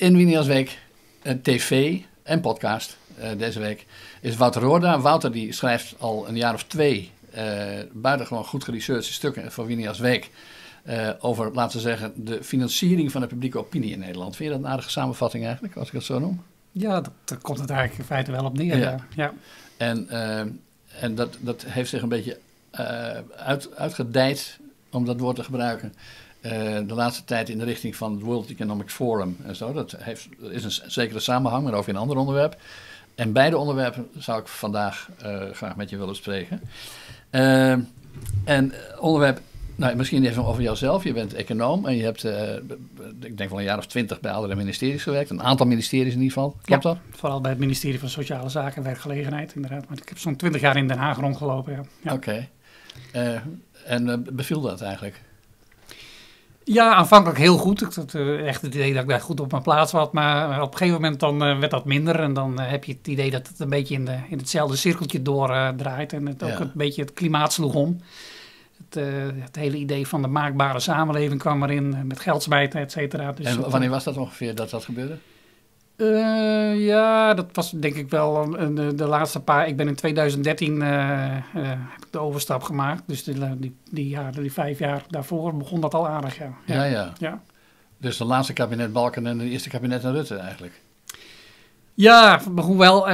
in Winias Week, uh, tv en podcast deze week, is Wouter Roorda. Wouter die schrijft al een jaar of twee buitengewoon goed geresearcheerde stukken voor Winias Week. over, laten we zeggen, de financiering van de publieke opinie in Nederland. Vind je dat een aardige samenvatting eigenlijk, als ik het zo noem? Ja, daar komt het eigenlijk in feite wel op neer. Ja. ja. En, en dat, dat heeft zich een beetje uit, uitgedijd, om dat woord te gebruiken, de laatste tijd in de richting van het World Economic Forum en zo. Dat heeft, is een zekere samenhang, maar over een ander onderwerp. En beide onderwerpen zou ik vandaag uh, graag met je willen spreken. Uh, en onderwerp, nou, misschien even over jouzelf. Je bent econoom en je hebt, ik denk wel een jaar of twintig bij andere ministeries gewerkt. Een aantal ministeries in ieder geval. Klopt ja, dat? Vooral bij het ministerie van Sociale Zaken en Werkgelegenheid, inderdaad. Maar ik heb zo'n twintig jaar in Den Haag rondgelopen. Ja. ja. Oké. en beviel dat eigenlijk? Ja, aanvankelijk heel goed. Ik had uh, echt het idee dat ik daar goed op mijn plaats was. Maar op een gegeven moment dan uh, werd dat minder. En dan uh, heb je het idee dat het een beetje in, de, in hetzelfde cirkeltje doordraait. en het ook een beetje het klimaat sloeg om. Het, het, hele idee van de maakbare samenleving kwam erin. Met geldsmijten, et cetera. Dus en wanneer was dat ongeveer dat dat gebeurde? Uh, ja, dat was denk ik wel de, de, laatste paar. Ik ben in 2013 uh, uh, heb ik de overstap gemaakt. Dus die, die, die, jaren, die vijf jaar daarvoor begon dat al aardig. Ja, ja. ja. ja. Dus de laatste kabinet Balken en de eerste kabinet Rutte eigenlijk. Ja, hoewel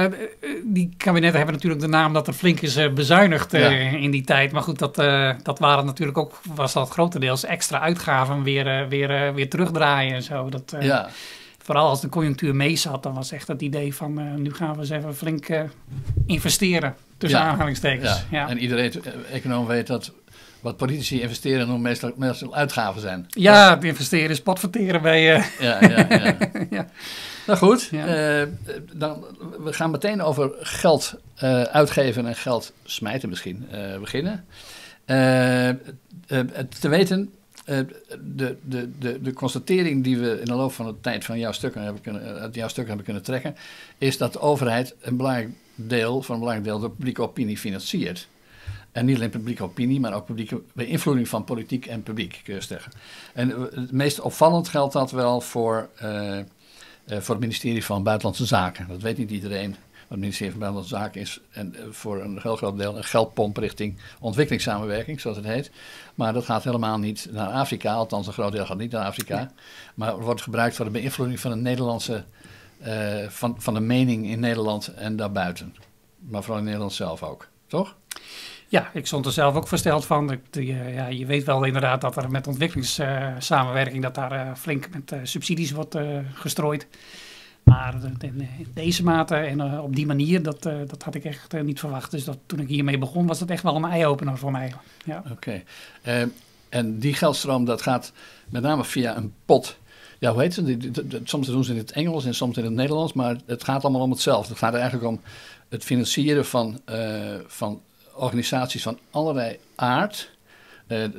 die kabinetten hebben natuurlijk de naam dat er flink is bezuinigd in die tijd. Maar goed, dat, dat waren natuurlijk ook, was dat grotendeels extra uitgaven weer, weer, weer terugdraaien en zo. Dat, ja vooral als de conjunctuur mee zat, dan was echt het idee van uh, nu gaan we eens even flink uh, investeren. Tussen ja. aanhalingstekens. Ja. ja. En iedereen, eh, econoom weet dat wat politici investeren nog meestal, meestal uitgaven zijn. Ja, het investeren is potverteren bij... Uh... Ja, ja, ja. ja. Nou goed, dan, we gaan meteen over geld uitgeven en geld smijten misschien beginnen. te weten de, de, de, de constatering die we in de loop van de tijd van jouw stukken hebben kunnen, uit jouw stukken hebben kunnen trekken, is dat de overheid een belangrijk deel van een belangrijk deel de publieke opinie financiert. En niet alleen publieke opinie, maar ook publieke beïnvloeding van politiek en publiek, kun je zeggen. En het meest opvallend geldt dat wel voor, voor het ministerie van Buitenlandse Zaken. Dat weet niet iedereen het ministerie van Buitenlandse Zaken is en eh, voor een heel groot deel een geldpomp richting ontwikkelingssamenwerking, zoals het heet. Maar dat gaat helemaal niet naar Afrika, althans een groot deel gaat niet naar Afrika. Maar wordt gebruikt voor de beïnvloeding van de Nederlandse, uh, van, van de mening in Nederland en daarbuiten. Maar vooral in Nederland zelf ook, toch? Ja, ik stond er zelf ook versteld van. ja, je weet wel inderdaad dat er met ontwikkelingssamenwerking dat daar flink met subsidies wordt gestrooid. Maar in deze mate en eh, op die manier, dat, eh, dat had ik echt eh, niet verwacht. Dus dat, toen ik hiermee begon, was het echt wel een eye-opener voor mij. Ja. Oké. en die geldstroom, dat gaat met name via een pot. Ja, hoe heet het? Soms doen ze in het Engels en soms in het Nederlands, maar het gaat allemaal om hetzelfde. Het gaat eigenlijk om het financieren van, van organisaties van allerlei aard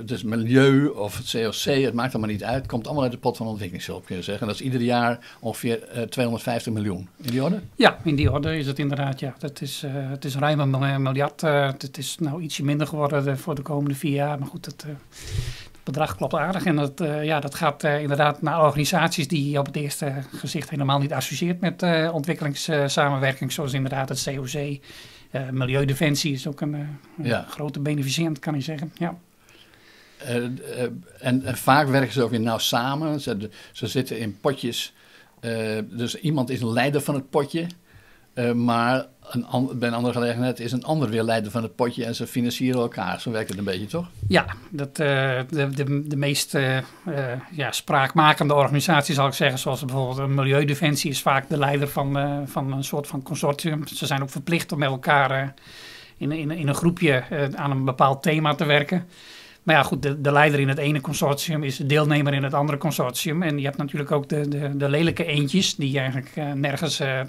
dus milieu of het COC, het maakt allemaal niet uit. Het komt allemaal uit de pot van ontwikkelingshulp, kun je zeggen. En dat is ieder jaar ongeveer uh, eh, 250 miljoen. In die orde? Ja, in die orde is het inderdaad. Ja. Dat is, uh, het is ruim een miljard. het is nou ietsje minder geworden voor de komende vier jaar. Maar goed, het, het bedrag klopt aardig. En dat, ja, dat gaat inderdaad naar organisaties die je op het eerste gezicht helemaal niet associeert met ontwikkelingssamenwerking. Zoals inderdaad het COC. Milieudefensie is ook een, ja. grote beneficiënt, kan je zeggen. Ja. Uh, en, en, vaak werken ze ook weer nauw samen. Ze, ze zitten in potjes. Uh, dus iemand is een leider van het potje. maar een bij een andere gelegenheid is een ander weer leider van het potje. En ze financieren elkaar. Zo werkt het een beetje, toch? Ja, dat, de, de, de meest ja, spraakmakende organisaties, zal ik zeggen. Zoals bijvoorbeeld een Milieudefensie is vaak de leider van, van een soort van consortium. Ze zijn ook verplicht om met elkaar in, in, in een groepje aan een bepaald thema te werken. Maar ja, goed, de, de, leider in het ene consortium is de deelnemer in het andere consortium. En je hebt natuurlijk ook de, de, de lelijke eentjes, die eigenlijk uh, nergens uh,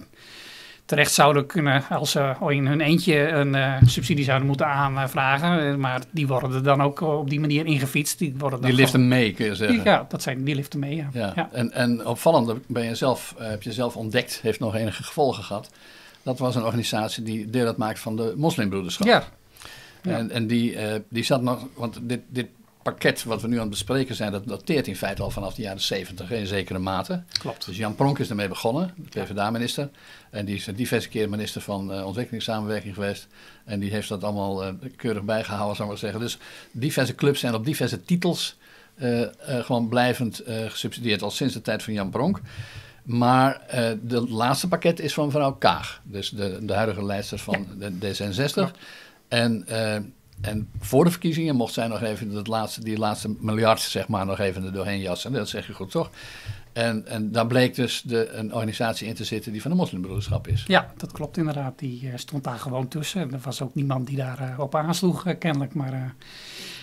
terecht zouden kunnen als ze in hun eentje een uh, subsidie zouden moeten aanvragen. maar die worden dan ook op die manier ingefietst. Die, worden die liften mee, kun je zeggen. ja, dat zijn, die liften mee, ja. ja. En, en opvallend ben je zelf, heb je zelf ontdekt, heeft nog enige gevolgen gehad. Dat was een organisatie die deel uitmaakt van de moslimbroederschap. Ja, en, en die, uh, die zat nog, want dit, dit pakket wat we nu aan het bespreken zijn, dat dateert in feite al vanaf de jaren 70 in zekere mate. Klopt. Dus Jan Pronk is ermee begonnen, de PvdA-minister. En die is diverse keer minister van uh, ontwikkelingssamenwerking geweest. En die heeft dat allemaal uh, keurig bijgehouden, zou ik maar zeggen. Dus diverse clubs zijn op diverse titels uh, gewoon blijvend gesubsidieerd, al sinds de tijd van Jan Pronk. Maar de laatste pakket is van mevrouw Kaag, dus de, de huidige leidster van ja. de D66. Ja. En, uh, en voor de verkiezingen mocht zij nog even dat laatste, die laatste miljard zeg maar, nog even er doorheen jassen. Dat zeg je goed toch? En, en daar bleek dus de, een organisatie in te zitten die van de moslimbroederschap is. Ja, dat klopt inderdaad. Die uh, stond daar gewoon tussen. Er was ook niemand die daarop op aansloeg, kennelijk. Maar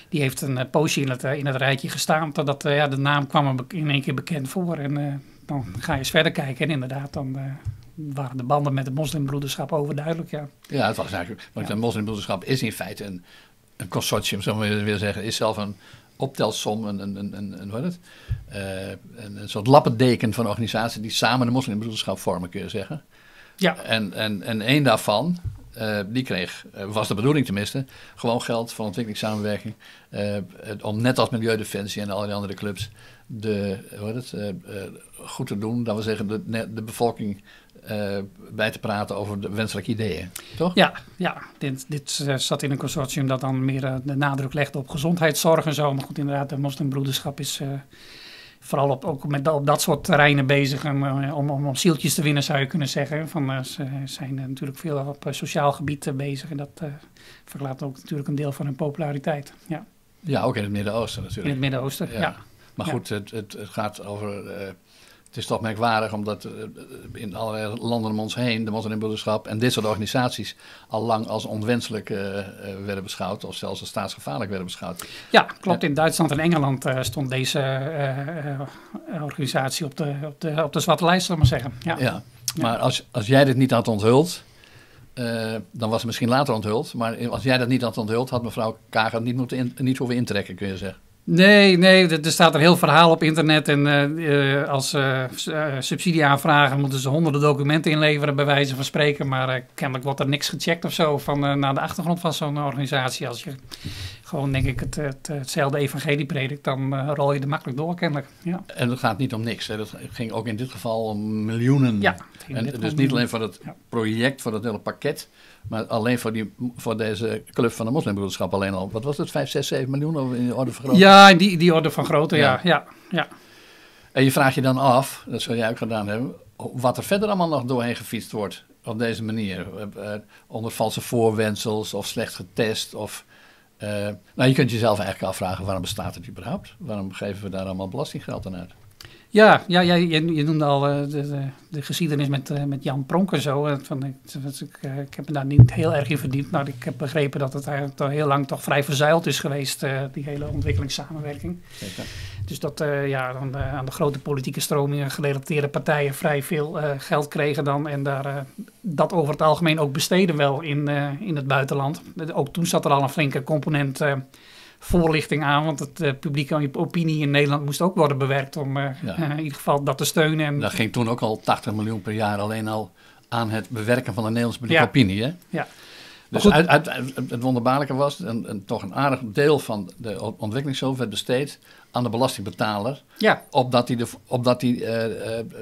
die heeft een poosje in het, in het rijtje gestaan. Totdat ja, de naam kwam in één keer bekend voor. En dan ga je eens verder kijken. En inderdaad, dan waren de banden met het moslimbroederschap overduidelijk. Ja, ja het was eigenlijk. Want het moslimbroederschap is in feite een, een consortium, zou we willen zeggen. Is zelf een optelsom, een, een, een, een, wat het? Uh, een, een soort lappendeken van organisaties die samen de moslimbroederschap vormen, kun je zeggen. Ja. En, en, en één daarvan, uh, die kreeg, uh, was de bedoeling tenminste, gewoon geld van ontwikkelingssamenwerking. Uh, om net als Milieudefensie en al die andere clubs de, hoe het, goed te doen. Dat wil zeggen, de, de bevolking bij te praten over de wenselijke ideeën. Toch? Ja, ja. dit, dit zat in een consortium dat dan meer de nadruk legde op gezondheidszorg en zo. Maar goed, inderdaad, de moslimbroederschap is vooral op, ook met, op dat soort terreinen bezig om, om, om, om zieltjes te winnen, zou je kunnen zeggen. Van, ze zijn natuurlijk veel op sociaal gebied bezig en dat verklaart ook natuurlijk een deel van hun populariteit. Ja, ja ook in het Midden-Oosten natuurlijk. In het Midden-Oosten, ja. ja. Maar goed, ja. het, het, het, gaat over. Het is toch merkwaardig omdat in allerlei landen om ons heen de moslimbroederschap en dit soort organisaties al lang als onwenselijk werden beschouwd of zelfs als staatsgevaarlijk werden beschouwd. Ja, klopt. In Duitsland en Engeland stond deze organisatie op de, op, de, op de zwarte lijst, zal ik maar zeggen. Ja. ja. Maar als, als jij dit niet had onthuld, dan was het misschien later onthuld. Maar als jij dat niet had onthuld, had mevrouw Kager niet, moeten in, niet hoeven intrekken, kun je zeggen. Nee, nee, er staat een heel verhaal op internet. En uh, als uh, subsidieaanvragen moeten ze honderden documenten inleveren, bij wijze van spreken. Maar kennelijk wordt er niks gecheckt of zo van naar de achtergrond van zo'n organisatie. Als je gewoon, denk ik, het, het, hetzelfde evangelie predikt, dan rol je er makkelijk door, kennelijk. Ja. En het gaat niet om niks. Hè. Dat ging ook in dit geval om miljoenen. Ja, en dus niet alleen voor het ja. project, voor het hele pakket. Maar alleen voor, die, voor deze club van de moslimbroederschap alleen al. Wat was het? 5, 6, 7 miljoen of in de orde van grootte? Ja, in die, die orde van grootte, ja. ja. ja, En je vraagt je dan af, dat zou jij ook gedaan hebben, wat er verder allemaal nog doorheen gefietst wordt op deze manier. Uh, onder valse voorwensels of slecht getest. Of, nou, je kunt jezelf eigenlijk afvragen, waarom bestaat het überhaupt? Waarom geven we daar allemaal belastinggeld aan uit? Ja, ja, ja je, je noemde al uh, de, de, de, geschiedenis met, uh, met Jan Pronk en zo. Van, ik, uh, ik heb me daar niet heel erg in verdiept, maar ik heb begrepen dat het eigenlijk al heel lang toch vrij verzuild is geweest, die hele ontwikkelingssamenwerking. Zeker. Dus dat ja, dan, aan de grote politieke stromingen gerelateerde partijen vrij veel geld kregen dan en daar, dat over het algemeen ook besteden wel in, in het buitenland. Ook toen zat er al een flinke component voorlichting aan. Want het uh, publieke opinie in Nederland moest ook worden bewerkt om uh, ja. uh, in ieder geval dat te steunen. En dat ging toen ook al 80 miljoen per jaar alleen al aan het bewerken van de Nederlandse publieke ja. opinie. Hè? Ja. Dus uit, uit, uit, het wonderbaarlijke was, en, en, toch een aardig deel van de ontwikkelingshulp werd besteed aan de belastingbetaler. Ja. Opdat hij, de, opdat hij uh, uh,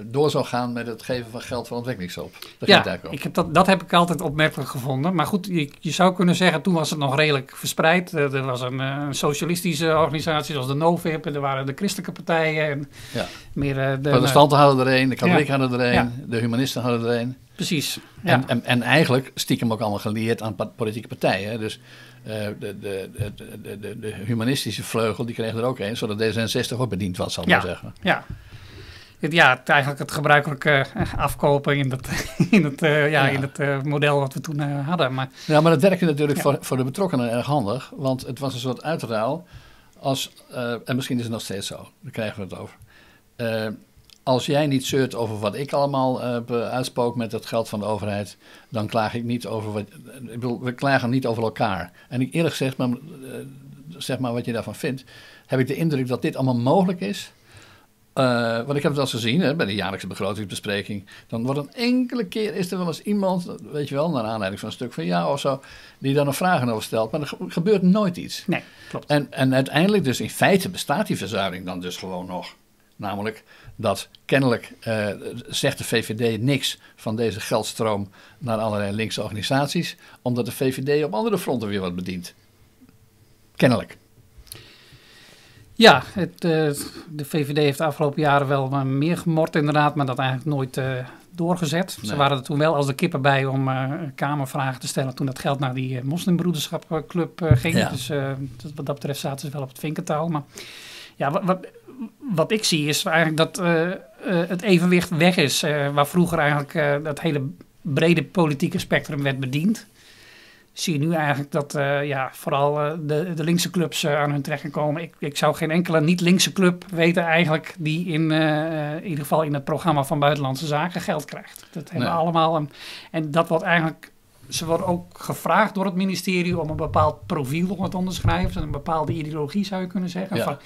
door zou gaan met het geven van geld voor ontwikkelingshulp. Dat ja, ik heb dat, dat heb ik altijd opmerkelijk gevonden. Maar goed, je, je zou kunnen zeggen, toen was het nog redelijk verspreid. Uh, er was een, een, socialistische organisatie zoals de NOVIP. En er waren de christelijke partijen. En ja. meer, de protestanten hadden er een, de katholieken ja. hadden er een, ja. de humanisten hadden er een. Precies. Ja. En, en, en, eigenlijk stiekem ook allemaal geleerd aan politieke partijen. Dus uh, de, de, de, de, de, humanistische vleugel, die kreeg er ook een, zodat D66 ook bediend was, zal ik ja. maar zeggen. Ja. Ja, het, eigenlijk het gebruikelijke afkopen in het, in het, uh, ja, ja. In het uh, model wat we toen hadden. Maar, ja, maar dat werkte natuurlijk voor, voor de betrokkenen erg handig, want het was een soort uitruil. Als, en misschien is het nog steeds zo, daar krijgen we het over als jij niet zeurt over wat ik allemaal uh, uitspook met het geld van de overheid, dan klaag ik niet over wat. Ik bedoel, we klagen niet over elkaar. En ik eerlijk gezegd, maar, uh, zeg maar wat je daarvan vindt, heb ik de indruk dat dit allemaal mogelijk is. Uh, want ik heb het wel eens gezien hè, bij de jaarlijkse begrotingsbespreking. Dan wordt een enkele keer is er wel eens iemand, weet je wel, naar aanleiding van een stuk van jou of zo, die dan nog vragen over stelt. Maar er gebeurt nooit iets. Nee, klopt. En, en uiteindelijk, dus in feite bestaat die verzuiling dan dus gewoon nog. Namelijk dat kennelijk uh, zegt de VVD niks van deze geldstroom naar allerlei linkse organisaties, omdat de VVD op andere fronten weer wat bedient. Kennelijk. Ja, het, uh, de VVD heeft de afgelopen jaren wel meer gemord inderdaad, maar dat eigenlijk nooit uh, doorgezet. Ze waren er toen wel als de kippen bij om kamervragen te stellen toen dat geld naar die moslimbroederschapclub ging. Ja. Dus wat dat betreft zaten ze wel op het vinkentouw. Maar ja, wat, wat, wat ik zie is eigenlijk dat het evenwicht weg is, waar vroeger eigenlijk dat hele brede politieke spectrum werd bediend zie je nu eigenlijk dat ja, vooral de, de linkse clubs aan hun trekken komen. Ik, ik zou geen enkele niet-linkse club weten eigenlijk die in, in ieder geval in het programma van Buitenlandse Zaken geld krijgt. Dat hebben nee. allemaal. Een, en dat wordt eigenlijk. Ze worden ook gevraagd door het ministerie om een bepaald profiel te onderschrijven. Een bepaalde ideologie zou je kunnen zeggen. Ja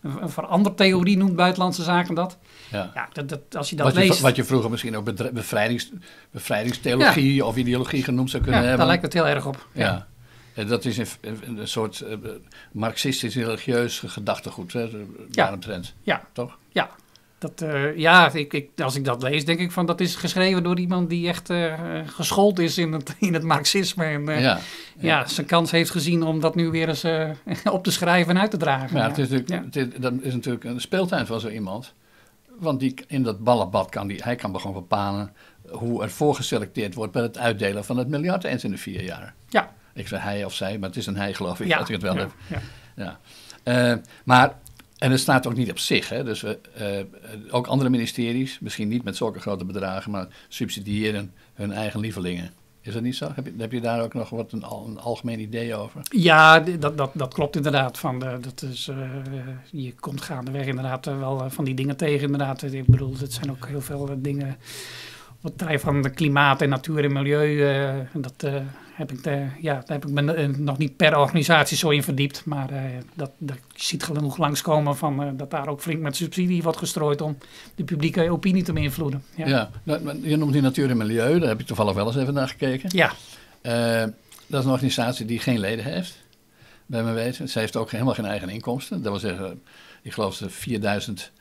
een verandertheorie noemt Buitenlandse Zaken dat. Ja. ja dat, dat, als je dat wat leest... Je, wat je vroeger misschien ook bevrijdings, bevrijdingstheologie ja. of ideologie genoemd zou kunnen ja, hebben. daar lijkt het heel erg op. Ja. Dat is een, een soort uh, marxistisch-religieus gedachtegoed, hè, daaromtrent. Ja. Toch? Ja, dat, uh, ja ik, ik, als ik dat lees, denk ik van dat is geschreven door iemand die echt uh, geschoold is in het, in het marxisme. En ja, ja. zijn kans heeft gezien om dat nu weer eens op te schrijven en uit te dragen. Ja, het is natuurlijk, het dat is natuurlijk een speeltuin van zo iemand. Want die, in dat ballenbad kan die, hij kan gewoon bepalen hoe er voorgeselecteerd wordt bij het uitdelen van het miljard eens in de vier jaar. Ja. Ik zeg hij of zij, maar het is een hij geloof ik, ja. als ik het wel heb. Ja. ja. maar en het staat ook niet op zich. Hè? Dus we, uh, ook andere ministeries, misschien niet met zulke grote bedragen, maar subsidiëren hun eigen lievelingen. Is dat niet zo? Heb je, heb je daar ook nog wat een, een algemeen idee over? Ja, dat, dat, dat klopt inderdaad. Van de, dat is, uh, je komt gaandeweg inderdaad wel van die dingen tegen. Inderdaad. Ik bedoel, het zijn ook heel veel dingen betreft van de klimaat en natuur en milieu. dat heb ik, de, ja, daar heb ik me eh, nog niet per organisatie zo in verdiept. Maar dat, dat ziet genoeg langskomen van dat daar ook flink met subsidie wordt gestrooid om de publieke opinie te beïnvloeden. Ja, ja je noemt die natuur en milieu, daar heb ik toevallig wel eens even naar gekeken. Ja. Dat is een organisatie die geen leden heeft, bij mijn weten. Ze heeft ook helemaal geen eigen inkomsten. Dat wil zeggen, ik geloof ze 4000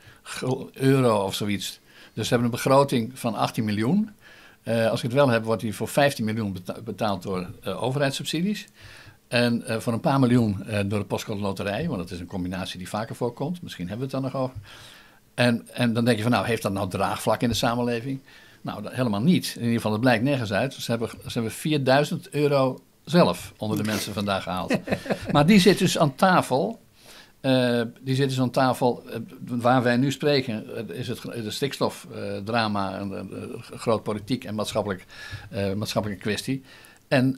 euro of zoiets. Dus ze hebben een begroting van 18 miljoen. Uh, als ik het wel heb, wordt die voor 15 miljoen betaald door uh, overheidssubsidies. En uh, voor een paar miljoen door de postcode loterij, want dat is een combinatie die vaker voorkomt. Misschien hebben we het dan nog over. En, en dan denk je van, nou, heeft dat nou draagvlak in de samenleving? Nou, dat, helemaal niet. In ieder geval, dat blijkt nergens uit. Ze hebben, ze hebben 4000 euro zelf onder de mensen vandaag gehaald. maar die zit dus aan tafel uh, die zitten aan tafel uh, waar wij nu spreken. Uh, is het de stikstofdrama een, een, groot politiek en maatschappelijk, maatschappelijke kwestie. En,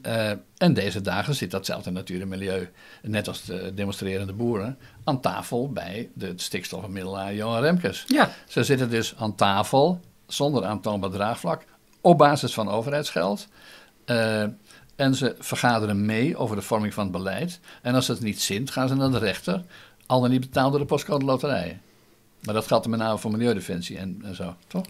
en deze dagen zit datzelfde natuur en milieu, net als de demonstrerende boeren, aan tafel bij de stikstofbemiddelaar Johan Remkes. Ja. Ze zitten dus aan tafel zonder aantoonbaar draagvlak op basis van overheidsgeld. En ze vergaderen mee over de vorming van het beleid. En als het niet zint, gaan ze naar de rechter al dan niet betaald door de postcode loterijen. Maar dat geldt met name voor Milieudefensie en, en zo, toch?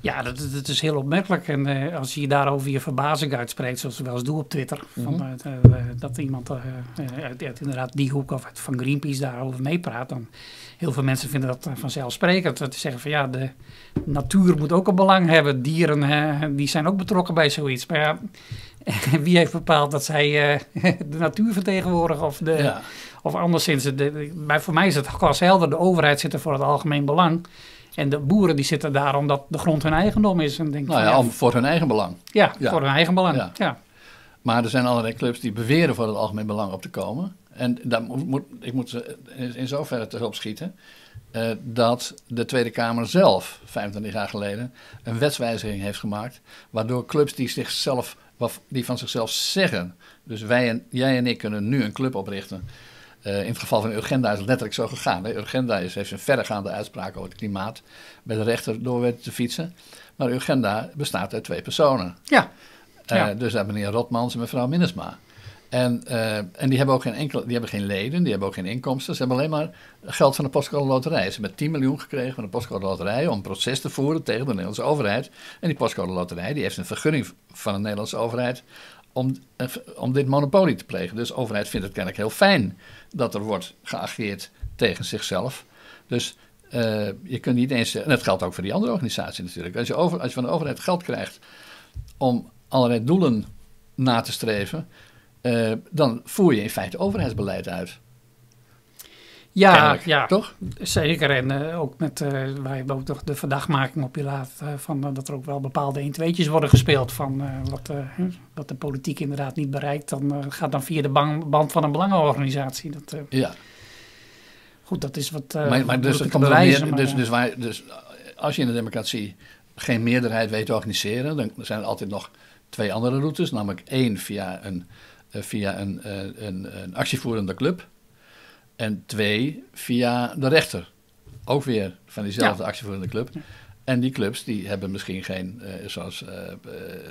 Ja, dat, dat, is heel opmerkelijk. En uh, als je daarover je verbazing uitspreekt, zoals we wel eens doen op Twitter, van, uh, uh, dat iemand uit, uit, inderdaad die hoek of uit, van Greenpeace daarover meepraat, dan heel veel mensen vinden dat vanzelfsprekend. Te zeggen van ja, de natuur moet ook een belang hebben. Dieren, die zijn ook betrokken bij zoiets. Maar ja, wie heeft bepaald dat zij de natuur vertegenwoordigen of de... Ja of anderszins, de, maar voor mij is het glas helder. De overheid zit er voor het algemeen belang. En de boeren die zitten daar omdat de grond hun eigendom is. En denk nou ja, voor hun eigen belang. Ja, voor hun eigen belang. Ja. Maar er zijn allerlei clubs die beweren voor het algemeen belang op te komen. En daar moet, ik moet ze in zoverre te hulp schieten. Uh, dat de Tweede Kamer zelf, 25 jaar geleden, een wetswijziging heeft gemaakt. Waardoor clubs die, zichzelf, die van zichzelf zeggen. Dus wij en, jij en ik kunnen nu een club oprichten uh, in het geval van Urgenda is het letterlijk zo gegaan. Hè. Urgenda is, heeft een verregaande uitspraak over het klimaat bij de rechter door te fietsen. Maar Urgenda bestaat uit twee personen. Ja. Uh, Dus dat meneer Rotmans en mevrouw Minnesma. En, uh, en die hebben ook geen enkel, die hebben geen leden, die hebben ook geen inkomsten. Ze hebben alleen maar geld van de postcode loterij. Ze hebben 10 miljoen gekregen van de postcode loterij om een proces te voeren tegen de Nederlandse overheid. En die postcode loterij die heeft een vergunning van de Nederlandse overheid om, om dit monopolie te plegen. Dus de overheid vindt het kennelijk heel fijn dat er wordt geageerd tegen zichzelf. Dus uh, je kunt niet eens. En dat geldt ook voor die andere organisatie natuurlijk. Als je, over, als je van de overheid geld krijgt om allerlei doelen na te streven, uh, dan voer je in feite overheidsbeleid uit. Ja, ja, toch? Zeker. En uh, ook met, uh, wij hebben ook toch de verdachtmaking op je laat van dat er ook wel bepaalde 1 2 worden gespeeld van wat, wat de politiek inderdaad niet bereikt. Dan gaat dan via de band van een belangenorganisatie. Dat, ja. Goed, dat is wat. maar, maar dus, het bewijzen, meer, maar, dus, dus, waar, dus als je in de democratie geen meerderheid weet te organiseren, dan zijn er altijd nog twee andere routes. Namelijk één via een, via een, een, een actievoerende club. En twee, via de rechter. Ook weer van diezelfde ja. actievoerende club. En die clubs die hebben misschien geen, uh, zoals uh,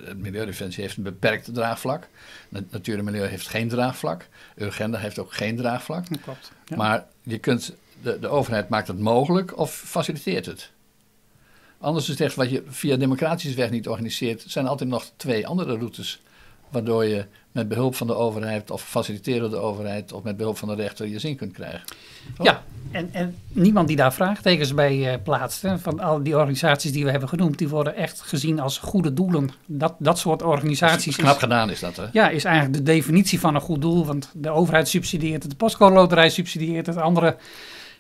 het Milieudefensie heeft een beperkt draagvlak. Natuur en Milieu heeft geen draagvlak. Urgenda heeft ook geen draagvlak. Dat klopt. Ja. Maar je kunt, de, de overheid maakt het mogelijk of faciliteert het. Anders is het echt wat je via democratische weg niet organiseert, zijn er altijd nog twee andere routes. Waardoor je met behulp van de overheid of faciliteren de overheid of met behulp van de rechter je zin kunt krijgen. Ja, en, en niemand die daar vraagtekens bij uh, plaatst. Hè, van al die organisaties die we hebben genoemd, die worden echt gezien als goede doelen. Dat, dat soort organisaties. knap is, gedaan is dat, hè? Ja, is eigenlijk de definitie van een goed doel. Want de overheid subsidieert het, de postcode loterij subsidieert het, andere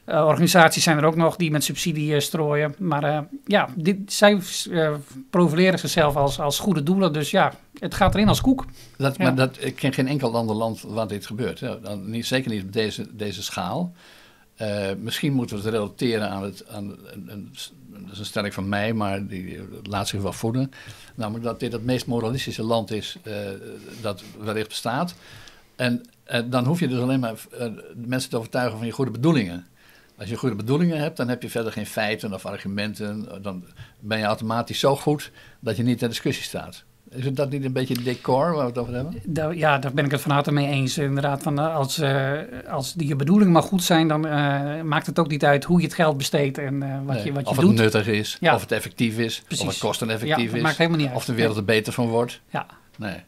uh, organisaties zijn er ook nog die met subsidie uh, strooien. Maar uh, ja, dit, zij profileren zichzelf als, als goede doelen. Dus ja, het gaat erin als koek. Dat, ja. Maar dat, ik ken geen enkel ander land waar dit gebeurt. Dan niet, zeker niet op deze, deze schaal. misschien moeten we het relateren aan, het, aan een, een, dat is een stelling van mij, maar die laat zich wel voeden. Namelijk dat dit het meest moralistische land is dat wellicht bestaat. En dan hoef je dus alleen maar mensen te overtuigen van je goede bedoelingen. Als je goede bedoelingen hebt, dan heb je verder geen feiten of argumenten. Dan ben je automatisch zo goed dat je niet ter discussie staat. Is het dat niet een beetje decor waar we het over hebben? Ja, daar ben ik het van harte mee eens. Inderdaad, van als, uh, als die bedoelingen maar goed zijn, dan uh, maakt het ook niet uit hoe je het geld besteedt en uh, wat nee, je, wat je doet. Of het nuttig is, ja. of het effectief is, Precies. of het kosteneffectief ja, is. maakt helemaal niet uit. Of de wereld er beter van wordt. Ja. Nee.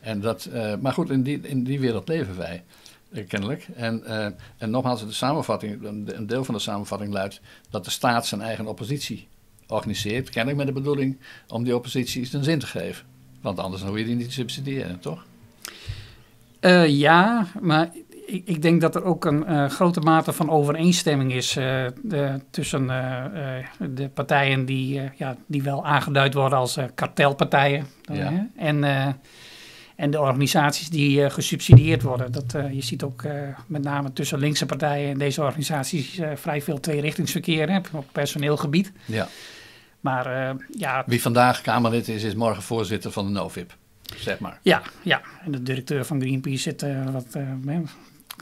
En dat, maar goed, in die, in die wereld leven wij. Kennelijk. En, uh, en nogmaals, de samenvatting, een deel van de samenvatting luidt dat de staat zijn eigen oppositie organiseert. Kennelijk met de bedoeling om die oppositie een zin te geven. Want anders hoef je die niet te subsidiëren, toch? Uh, ja, maar ik, ik, denk dat er ook een uh, grote mate van overeenstemming is de, tussen de partijen die, ja, die wel aangeduid worden als kartelpartijen. Ja. en en de organisaties die uh, gesubsidieerd worden. Dat, uh, je ziet ook uh, met name tussen linkse partijen en deze organisaties vrij veel tweerichtingsverkeer hè, op personeelgebied. Ja. Maar ja... Wie vandaag Kamerlid is, is morgen voorzitter van de NOVIP, zeg maar. Ja, ja. en de directeur van Greenpeace zit wat...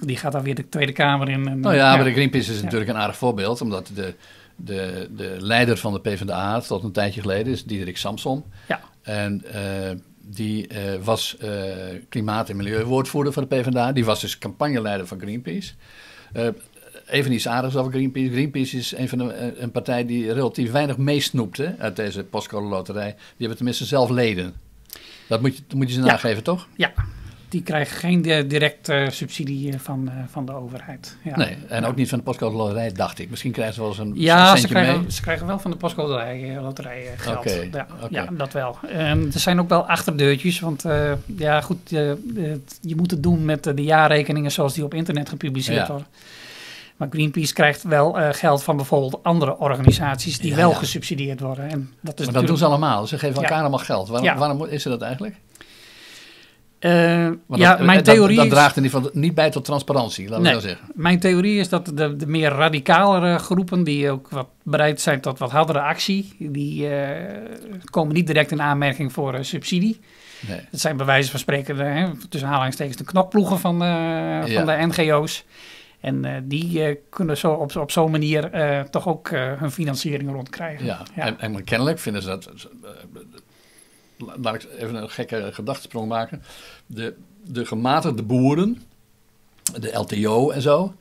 die gaat dan weer de Tweede Kamer in. En, nou ja, ja, maar de Greenpeace is ja. natuurlijk een aardig voorbeeld, omdat de, de, de leider van de PvdA tot een tijdje geleden is Diederik Samson. Ja. En die uh, was uh, klimaat- en milieuwoordvoerder van de PvdA. Die was dus campagneleider van Greenpeace. Uh, even iets aardigs over Greenpeace. Greenpeace is een, van de, een partij die relatief weinig meesnoept uit deze postcode loterij. Die hebben tenminste zelf leden. Dat moet je, dat moet je ze ja. nageven, toch? Ja, die krijgen geen direct uh, subsidie van, uh, van de overheid. Ja. Nee, en ook niet van de postcode loterij, dacht ik. Misschien krijgen ze wel eens een Ja, een ze krijgen, mee. ze krijgen wel van de postcode loterij, loterij geld. Okay, ja, okay. ja, dat wel. Um, er zijn ook wel achterdeurtjes, want uh, ja, goed, je moet het doen met de jaarrekeningen zoals die op internet gepubliceerd ja. worden. Maar Greenpeace krijgt wel uh, geld van bijvoorbeeld andere organisaties die Ja, wel gesubsidieerd worden. En dat is Maar dat natuurlijk- doen ze allemaal. Ze geven elkaar allemaal geld. Waarom, waarom is ze dat eigenlijk? Eh, ja, dat, mijn dat- theorie dat, is- draagt in ieder geval niet bij tot transparantie, laten we Nee. zeggen. Mijn theorie is dat de, de meer radicalere groepen, die ook wat bereid zijn tot wat hardere actie, die eh, komen niet direct in aanmerking voor eh, subsidie. Nee. Dat zijn bij wijze van spreken, de, hè, tussen aanhalingstekens, de knokploegen van, eh, van de NGO's. En eh, die eh, kunnen zo op, op zo'n manier eh, toch ook eh, hun financiering rondkrijgen. Ja, En, en kennelijk vinden ze dat. Eh, laat ik even een gekke gedachtesprong maken. De, de gematigde boeren, de LTO en zo,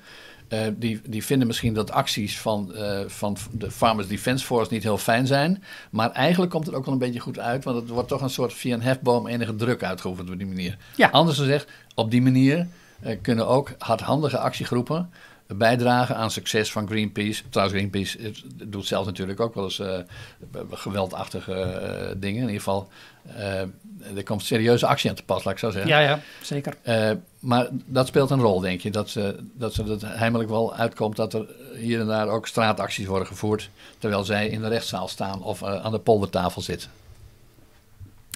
uh, die, die vinden misschien dat acties van, uh, van de Farmers Defence Force niet heel fijn zijn. Maar eigenlijk komt het ook wel een beetje goed uit. Want het wordt toch een soort via een hefboom enige druk uitgeoefend op die manier. Ja. Anders gezegd, op die manier uh, kunnen ook hardhandige actiegroepen bijdragen aan succes van Greenpeace. Trouwens, Greenpeace doet zelf natuurlijk ook wel eens uh, geweldachtige uh, dingen. In ieder geval, uh, er komt serieuze actie aan te pas, laat ik zo zeggen. Ja, ja, zeker. maar dat speelt een rol, denk je. Dat ze, dat ze het heimelijk wel uitkomt dat er hier en daar ook straatacties worden gevoerd. Terwijl zij in de rechtszaal staan of aan de poldertafel zitten.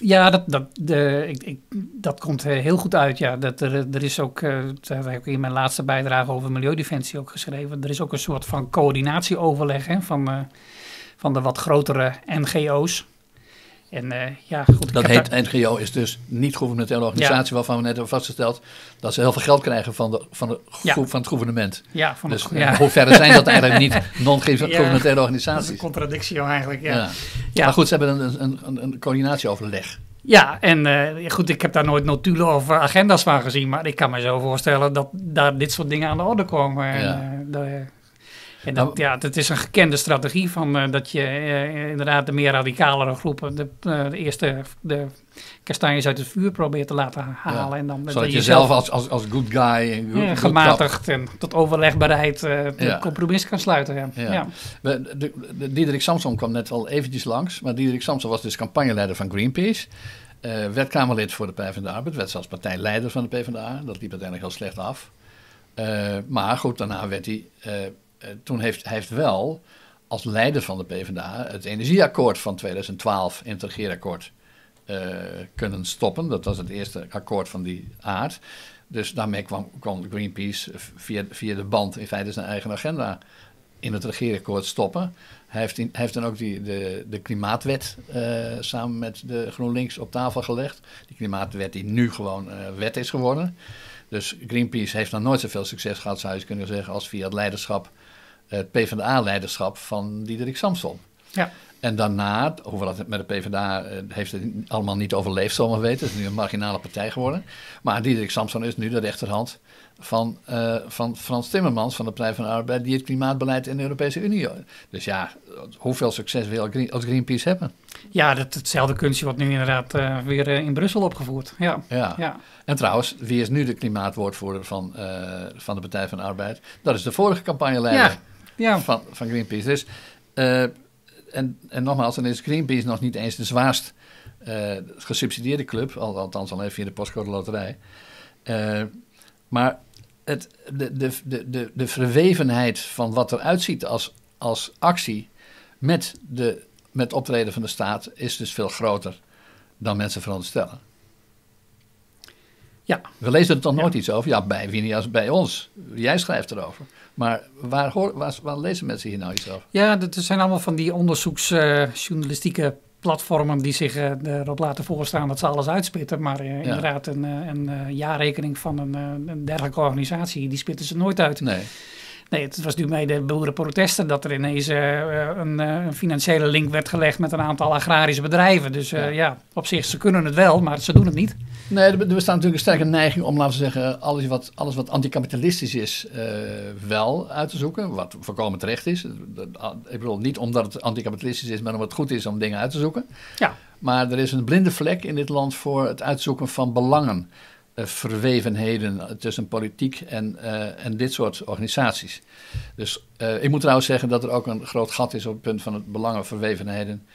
Ja, dat, dat, de, ik, ik, dat komt heel goed uit. Ja. Dat er, er is ook, uh, dat heb ik in mijn laatste bijdrage over Milieudefensie ook geschreven. Er is ook een soort van coördinatieoverleg hè, van, uh, van de wat grotere NGO's. En uh, ja, goed. Dat heet daar... NGO is dus niet-governementele organisatie ja. waarvan we net hebben vastgesteld dat ze heel veel geld krijgen van, de, van, de ja. van het gouvernement. Ja, van dus het, ja. hoe verder zijn dat eigenlijk niet non-governementele organisaties? Dat is een contradictie eigenlijk, ja. ja. Maar goed, ze hebben een, een, een, een coördinatieoverleg. Ja, en uh, goed, ik heb daar nooit notulen of agenda's van gezien, maar ik kan me zo voorstellen dat daar dit soort dingen aan de orde komen. En, uh, de, en dat, ja, dat is een gekende strategie van uh, dat je uh, inderdaad de meer radicalere groepen de, uh, de, eerste de kastanjes uit het vuur probeert te laten halen. Ja. En dan, Zodat je jezelf als, als, als good guy en good, ja, gematigd en tot overlegbaarheid de ja. compromis kan sluiten. Ja. Ja. De, de, de, Diederik Samson kwam net al eventjes langs, maar Diederik Samson was dus campagneleider van Greenpeace. werd Kamerlid voor de PvdA werd zelfs partijleider van de PvdA. Dat liep uiteindelijk heel slecht af. maar goed, daarna werd hij toen heeft hij heeft wel als leider van de PvdA het energieakkoord van 2012 in het regeerakkoord uh, kunnen stoppen. Dat was het eerste akkoord van die aard. Dus daarmee kwam, Greenpeace via, via de band in feite zijn eigen agenda in het regeerakkoord stoppen. Hij heeft, heeft dan ook die, de, de klimaatwet uh, samen met de GroenLinks op tafel gelegd. Die klimaatwet die nu gewoon wet is geworden. Dus Greenpeace heeft nog nooit zoveel succes gehad, zou je kunnen zeggen, als via het leiderschap het PvdA-leiderschap van Diederik Samson. Ja. En daarna, hoewel het met de PvdA uh, heeft het allemaal niet overleefd, we weten. Het is nu een marginale partij geworden. Maar Diederik Samson is nu de rechterhand van, uh, van Frans Timmermans van de Partij van de Arbeid, die het klimaatbeleid in de Europese Unie. Dus ja, hoeveel succes wil Green, als Greenpeace hebben? Ja, dat, hetzelfde kunstje wordt nu inderdaad uh, weer in Brussel opgevoerd. Ja. Ja. ja. En trouwens, wie is nu de klimaatwoordvoerder van, van de Partij van de Arbeid? Dat is de vorige campagneleider. Ja ja. van, van Greenpeace. Dus, uh, en, en nogmaals, dan is Greenpeace nog niet eens de zwaarst uh, gesubsidieerde club, al, althans alleen via de postcode loterij. Uh, maar het, de, de, de, de, de verwevenheid van wat eruit ziet als, als actie met, de, met optreden van de staat is dus veel groter dan mensen veronderstellen. Ja. We lezen er toch nooit ja. iets over? Ja, bij wie niet als bij ons. Jij schrijft erover. Maar waar, hoor, waar, waar lezen mensen hier nou iets over? Ja, dat zijn allemaal van die onderzoeksjournalistieke uh, platformen die zich uh, erop laten voorstaan dat ze alles uitspitten. Maar uh, ja. inderdaad, een, een jaarrekening van een, een, dergelijke organisatie, die spitten ze nooit uit. Nee. Nee, het was nu bij de boerenprotesten dat er ineens uh, een, een, financiële link werd gelegd met een aantal agrarische bedrijven. Dus ja. ja. op zich, ze kunnen het wel, maar ze doen het niet. Nee, er bestaat natuurlijk een sterke neiging om, laten we zeggen, alles wat, alles wat anticapitalistisch is, uh, wel uit te zoeken. Wat voorkomen terecht is. Ik bedoel, niet omdat het anticapitalistisch is, maar omdat het goed is om dingen uit te zoeken. Ja. Maar er is een blinde vlek in dit land voor het uitzoeken van belangen. Uh, verwevenheden tussen politiek en, uh, en dit soort organisaties. Dus uh, ik moet trouwens zeggen dat er ook een groot gat is op het punt van het belangenverwevenheden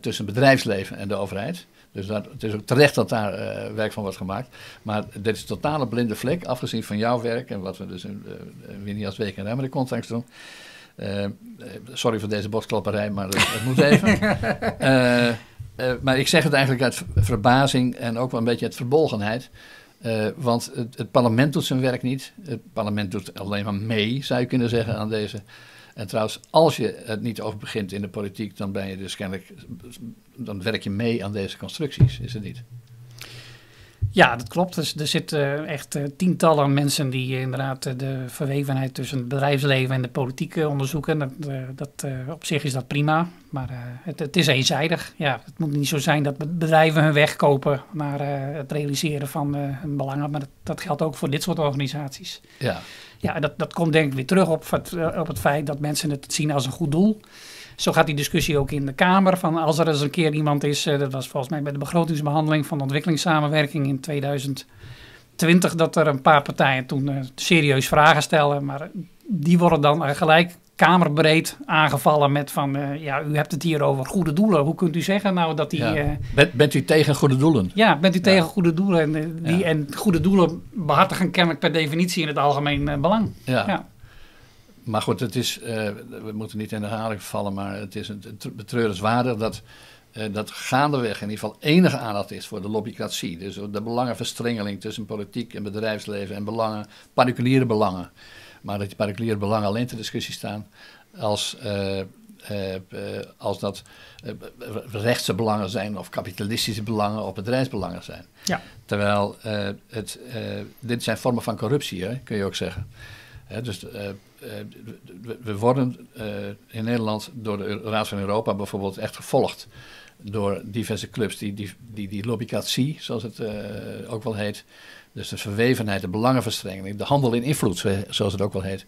tussen bedrijfsleven en de overheid. Dus dat, het is ook terecht dat daar werk van wordt gemaakt. Maar dit is een totale blinde vlek, afgezien van jouw werk en wat we dus in uh, als Week en Remmer de context doen. sorry voor deze bosklapperij, maar het, het moet even. maar ik zeg het eigenlijk uit verbazing en ook wel een beetje uit verbolgenheid. Uh, want het, het, parlement doet zijn werk niet. Het parlement doet alleen maar mee, zou je kunnen zeggen, aan deze. En trouwens, als je het niet over begint in de politiek, dan ben je dus kennelijk. dan werk je mee aan deze constructies, is het niet? Ja, dat klopt. Dus er zitten echt uh, tientallen mensen die uh, inderdaad de verwevenheid tussen het bedrijfsleven en de politiek onderzoeken. Dat, dat op zich is dat prima, maar het, het, is eenzijdig. Ja, het moet niet zo zijn dat bedrijven hun weg kopen naar het realiseren van hun belangen, maar dat, dat, geldt ook voor dit soort organisaties. Ja, ja dat, dat komt denk ik weer terug op het, op het feit dat mensen het zien als een goed doel. Zo gaat die discussie ook in de Kamer. Van als er eens een keer iemand is, uh, dat was volgens mij bij de begrotingsbehandeling van de ontwikkelingssamenwerking in 2020, dat er een paar partijen toen uh, serieus vragen stellen. Maar die worden dan gelijk kamerbreed aangevallen met van, uh, ja, u hebt het hier over goede doelen. Hoe kunt u zeggen nou dat die... Ja. Bent, bent, u tegen goede doelen? Ja, bent u tegen goede doelen? En, die, ja. en goede doelen behartigen kennelijk per definitie in het algemeen belang. ja maar goed, het is, uh, we moeten niet in de herhaling vallen, maar het is een, betreurenswaardig dat, uh, dat gaandeweg in ieder geval enige aandacht is voor de lobbycratie. Dus de belangenverstrengeling tussen politiek en bedrijfsleven en belangen, particuliere belangen. Maar dat die particuliere belangen alleen ter discussie staan als, uh, als dat rechtse belangen zijn of kapitalistische belangen of bedrijfsbelangen zijn. Ja. Terwijl het, dit zijn vormen van corruptie, hè, kun je ook zeggen. Dus eh, we worden eh, in Nederland door de Raad van Europa bijvoorbeeld echt gevolgd door diverse clubs die die, die, die lobbycratie, zoals het eh, ook wel heet, dus de verwevenheid, de belangenverstrengeling, de handel in invloed, zoals het ook wel heet.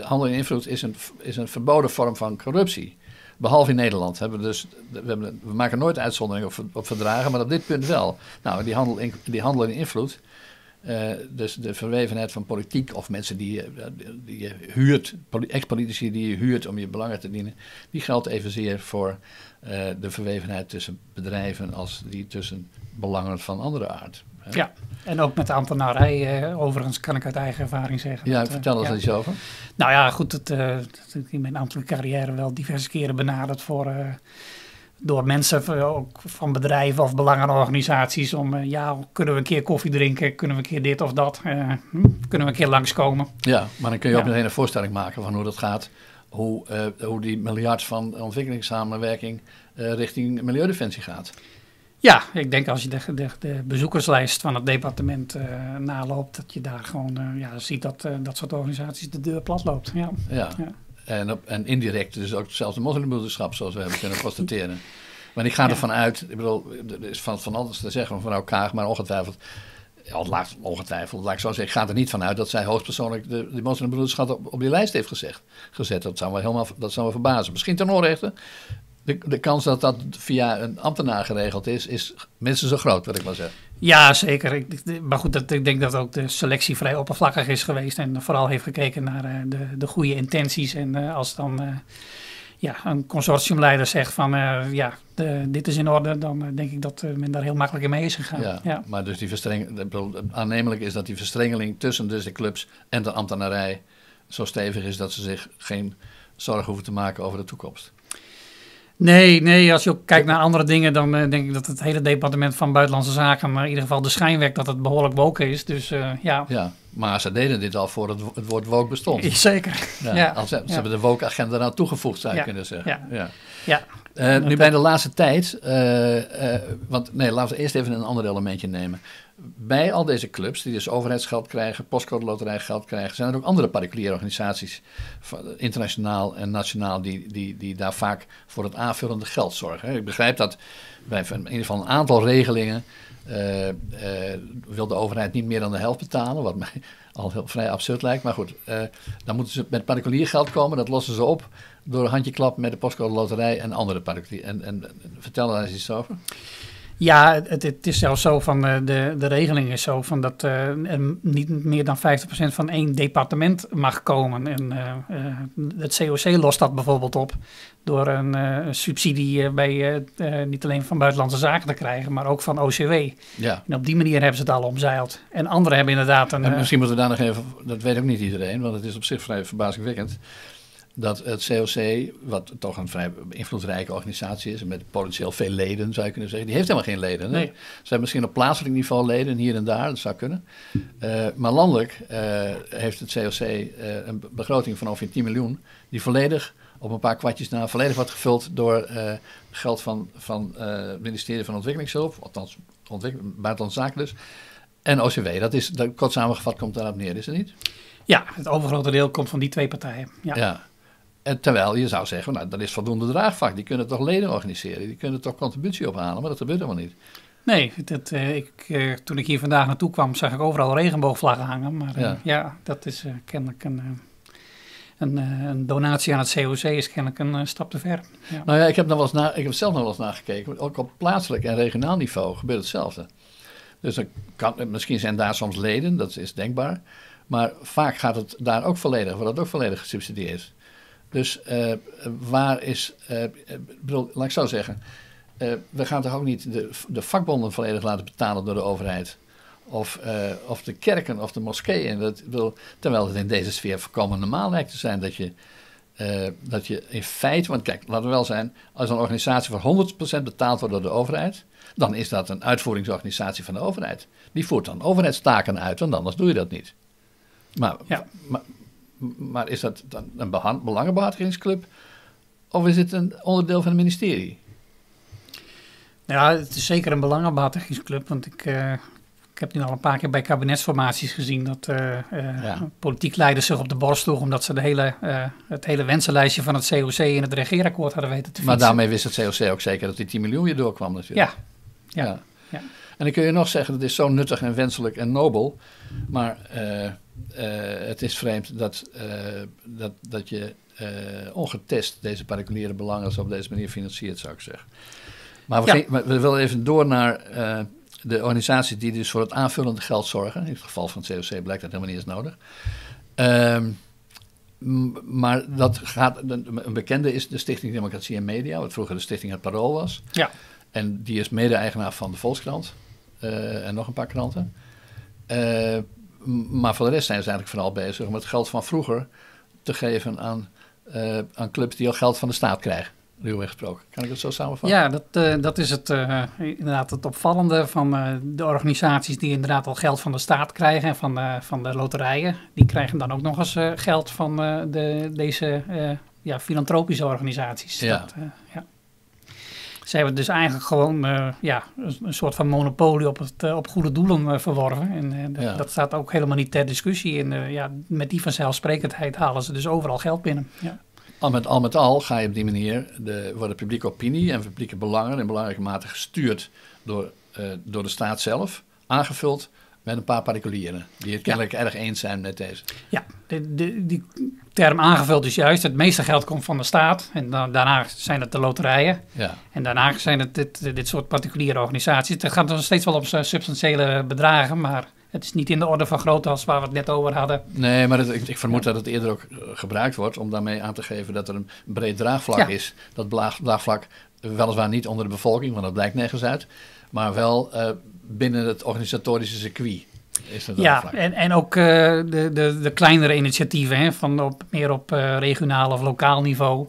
handel in invloed is een, is een verboden vorm van corruptie. Behalve in Nederland. Hebben we, dus, we, we maken nooit uitzonderingen op, op verdragen, maar op dit punt wel. Nou, die handel in, die handel in invloed, uh, dus de verwevenheid van politiek of mensen die, uh, die je huurt, ex-politici die je huurt om je belangen te dienen, die geldt evenzeer voor uh, de verwevenheid tussen bedrijven als die tussen belangen van andere aard. Hè? Ja, en ook met de ambtenarij, overigens kan ik uit eigen ervaring zeggen. Ja, dat, vertel eens ja. iets over. Nou ja, goed, het, in mijn ambtelijke carrière wel diverse keren benaderd voor door mensen ook van bedrijven of belangenorganisaties om, uh, ja, kunnen we een keer koffie drinken, kunnen we een keer dit of dat, uh, kunnen we een keer langskomen. Ja, maar dan kun je ook meteen een voorstelling maken van hoe dat gaat, hoe, uh, hoe die miljard van ontwikkelingssamenwerking richting milieudefensie gaat. Ja, ik denk als je de, de, de bezoekerslijst van het departement naloopt, dat je daar gewoon ja, ziet dat dat soort organisaties de deur plat loopt. Ja. ja. ja. En, op, en indirect dus ook zelfs de moslimbroederschap, zoals we hebben kunnen constateren. Maar ik ga ervan uit, ik bedoel, er is van, van alles te zeggen van mevrouw Kaag, maar ongetwijfeld, ja, ongetwijfeld, laat ik zo zeggen, ik ga er niet van uit dat zij hoogstpersoonlijk de, de moslimbroederschap op, op die lijst heeft gezegd, gezet. Dat zou me helemaal dat zou me verbazen. Misschien ten onrechte. De, de kans dat dat via een ambtenaar geregeld is, is minstens zo groot, wil ik maar zeggen. Ja, zeker. Ik, maar goed, dat, ik denk dat ook de selectie vrij oppervlakkig is geweest. En vooral heeft gekeken naar uh, de, de goede intenties. En uh, als dan uh, ja, een consortiumleider zegt van ja, de, dit is in orde, dan denk ik dat men daar heel makkelijk in mee is gegaan. Ja, ja. maar dus die verstreng, aannemelijk is dat die verstrengeling tussen dus de clubs en de ambtenarij zo stevig is dat ze zich geen zorgen hoeven te maken over de toekomst. Nee, nee, als je ook kijkt naar andere dingen, dan uh, denk ik dat het hele departement van Buitenlandse Zaken, maar in ieder geval de schijn wekt dat het behoorlijk woke is. Dus uh, ja. Ja, maar ze deden dit al voor het, het woord woke bestond. Zeker. Ja, ja. Als, ze, ze hebben de woke-agenda nou toegevoegd, zou je kunnen zeggen. Ja. ja. Uh, nu bij de laatste tijd, want nee, laten we eerst even een ander elementje nemen bij al deze clubs, die dus overheidsgeld krijgen, postcode loterij geld krijgen, zijn er ook andere particuliere organisaties, internationaal en nationaal, die, die, die daar vaak voor het aanvullende geld zorgen. Ik begrijp dat bij in ieder een aantal regelingen uh, uh, wil de overheid niet meer dan de helft betalen, wat mij al heel vrij absurd lijkt. Maar goed, uh, dan moeten ze met particulier geld komen, dat lossen ze op door een handjeklap met de postcode loterij en andere particulier. En, en, vertel daar eens iets over. Ja, het, het, is zelfs zo van uh, de, de regeling is zo van dat uh, er niet meer dan 50% van één departement mag komen. En uh, het COC lost dat bijvoorbeeld op door een subsidie bij niet alleen van buitenlandse zaken te krijgen, maar ook van OCW. Ja. En op die manier hebben ze het al omzeild. En anderen hebben inderdaad een. En misschien moeten we daar nog even, dat weet ook niet iedereen, want het is op zich vrij verbazingwekkend. Dat het COC, wat toch een vrij invloedrijke organisatie is, met potentieel veel leden zou je kunnen zeggen, die heeft helemaal geen leden. Hè? Nee. Ze hebben misschien op plaatselijk niveau leden, hier en daar, dat zou kunnen. Uh, maar landelijk uh, heeft het COC uh, een begroting van ongeveer 10 miljoen, die volledig op een paar kwartjes na volledig wordt gevuld door geld van, van het ministerie van Ontwikkelingshulp, althans ontwikkel, buitenlandse zaken dus. En OCW, dat is, dat, kort samengevat komt daarop neer, is het niet? Ja, het overgrote deel komt van die twee partijen. Ja. ja. En terwijl je zou zeggen, nou, dat is voldoende draagvlak. Die kunnen toch leden organiseren, die kunnen toch contributie ophalen, maar dat gebeurt helemaal niet. Nee, dat, uh, ik, uh, toen ik hier vandaag naartoe kwam, zag ik overal regenboogvlaggen hangen. Maar uh, ja. ja. dat is kennelijk een, een, een, donatie aan het COC is kennelijk een stap te ver. Ja. Nou ja, ik heb, nog wel eens na, ik heb zelf nog wel eens nagekeken. Ook op plaatselijk en regionaal niveau gebeurt hetzelfde. Dus dan kan, misschien zijn daar soms leden, dat is denkbaar. Maar vaak gaat het daar ook volledig, wordt het ook volledig gesubsidieerd. Dus uh, waar is, uh, bedoel, laat ik zo zeggen, uh, we gaan toch ook niet de, de, vakbonden volledig laten betalen door de overheid. Of, of de kerken of de moskeeën. Dat, bedoel, terwijl het in deze sfeer voorkomen normaal lijkt te zijn dat je, dat je in feite, want kijk, laten we wel zijn, als een organisatie voor 100% betaald wordt door de overheid, dan is dat een uitvoeringsorganisatie van de overheid. Die voert dan overheidstaken uit, want anders doe je dat niet. Maar, ja. maar, maar is dat dan een belangenbehartigingsclub of is het een onderdeel van het ministerie? Ja, het is zeker een belangenbehartigingsclub, want ik, uh, ik heb nu al een paar keer bij kabinetsformaties gezien dat uh, uh, ja. politiek leiders zich op de borst sloegen omdat ze de hele, het hele wensenlijstje van het COC in het regeerakkoord hadden weten te fietsen. Maar daarmee wist het COC ook zeker dat die 10 miljoen weer doorkwam natuurlijk. Ja. ja. ja. ja. En dan kun je nog zeggen, dat is zo nuttig en wenselijk en nobel, maar uh, het is vreemd dat, uh, dat, dat je ongetest deze particuliere belangen op deze manier financiert, zou ik zeggen. Maar we, ja. ging, we willen even door naar de organisaties die dus voor het aanvullende geld zorgen. In het geval van het COC blijkt dat helemaal niet eens nodig. Ehm, maar dat gaat, een bekende is de Stichting Democratie en Media, wat vroeger de Stichting Het Parool was. Ja. En die is mede-eigenaar van de Volkskrant en nog een paar kranten. Uh, maar voor de rest zijn ze eigenlijk vooral bezig om het geld van vroeger te geven aan, uh, aan clubs die al geld van de staat krijgen. Ruwweg gesproken. Kan ik het zo samenvatten? Ja, dat, uh, dat is het, uh, inderdaad het opvallende van de organisaties die inderdaad al geld van de staat krijgen en van, van de loterijen. Die krijgen dan ook nog eens geld van de, deze ja, filantropische organisaties. Ja. Dat, ja. Ze hebben dus eigenlijk gewoon uh, ja, een soort van monopolie op, het, uh, op goede doelen uh, verworven. En ja. dat staat ook helemaal niet ter discussie. En ja, met die vanzelfsprekendheid halen ze dus overal geld binnen. Ja. Al met, al met al ga je op die manier, de, wordt de publieke opinie en publieke belangen in belangrijke mate gestuurd door, door de staat zelf, aangevuld met een paar particulieren die het kennelijk ja. erg eens zijn met deze. Ja, de, de, die term aangevuld is juist. Het meeste geld komt van de staat. En dan, daarna zijn het de loterijen. Ja. En daarna zijn het dit, dit soort particuliere organisaties. Het gaat nog steeds wel om substantiële bedragen, maar het is niet in de orde van grootte als waar we het net over hadden. Nee, maar het, ik, ik, vermoed ja. dat het eerder ook gebruikt wordt om daarmee aan te geven dat er een breed draagvlak ja. is. Dat draagvlak weliswaar niet onder de bevolking, want dat blijkt nergens uit. Maar wel uh, binnen het organisatorische circuit. Is dat ja, en, en ook uh, de, de, de kleinere initiatieven, hè, van op, meer op uh, regionaal of lokaal niveau.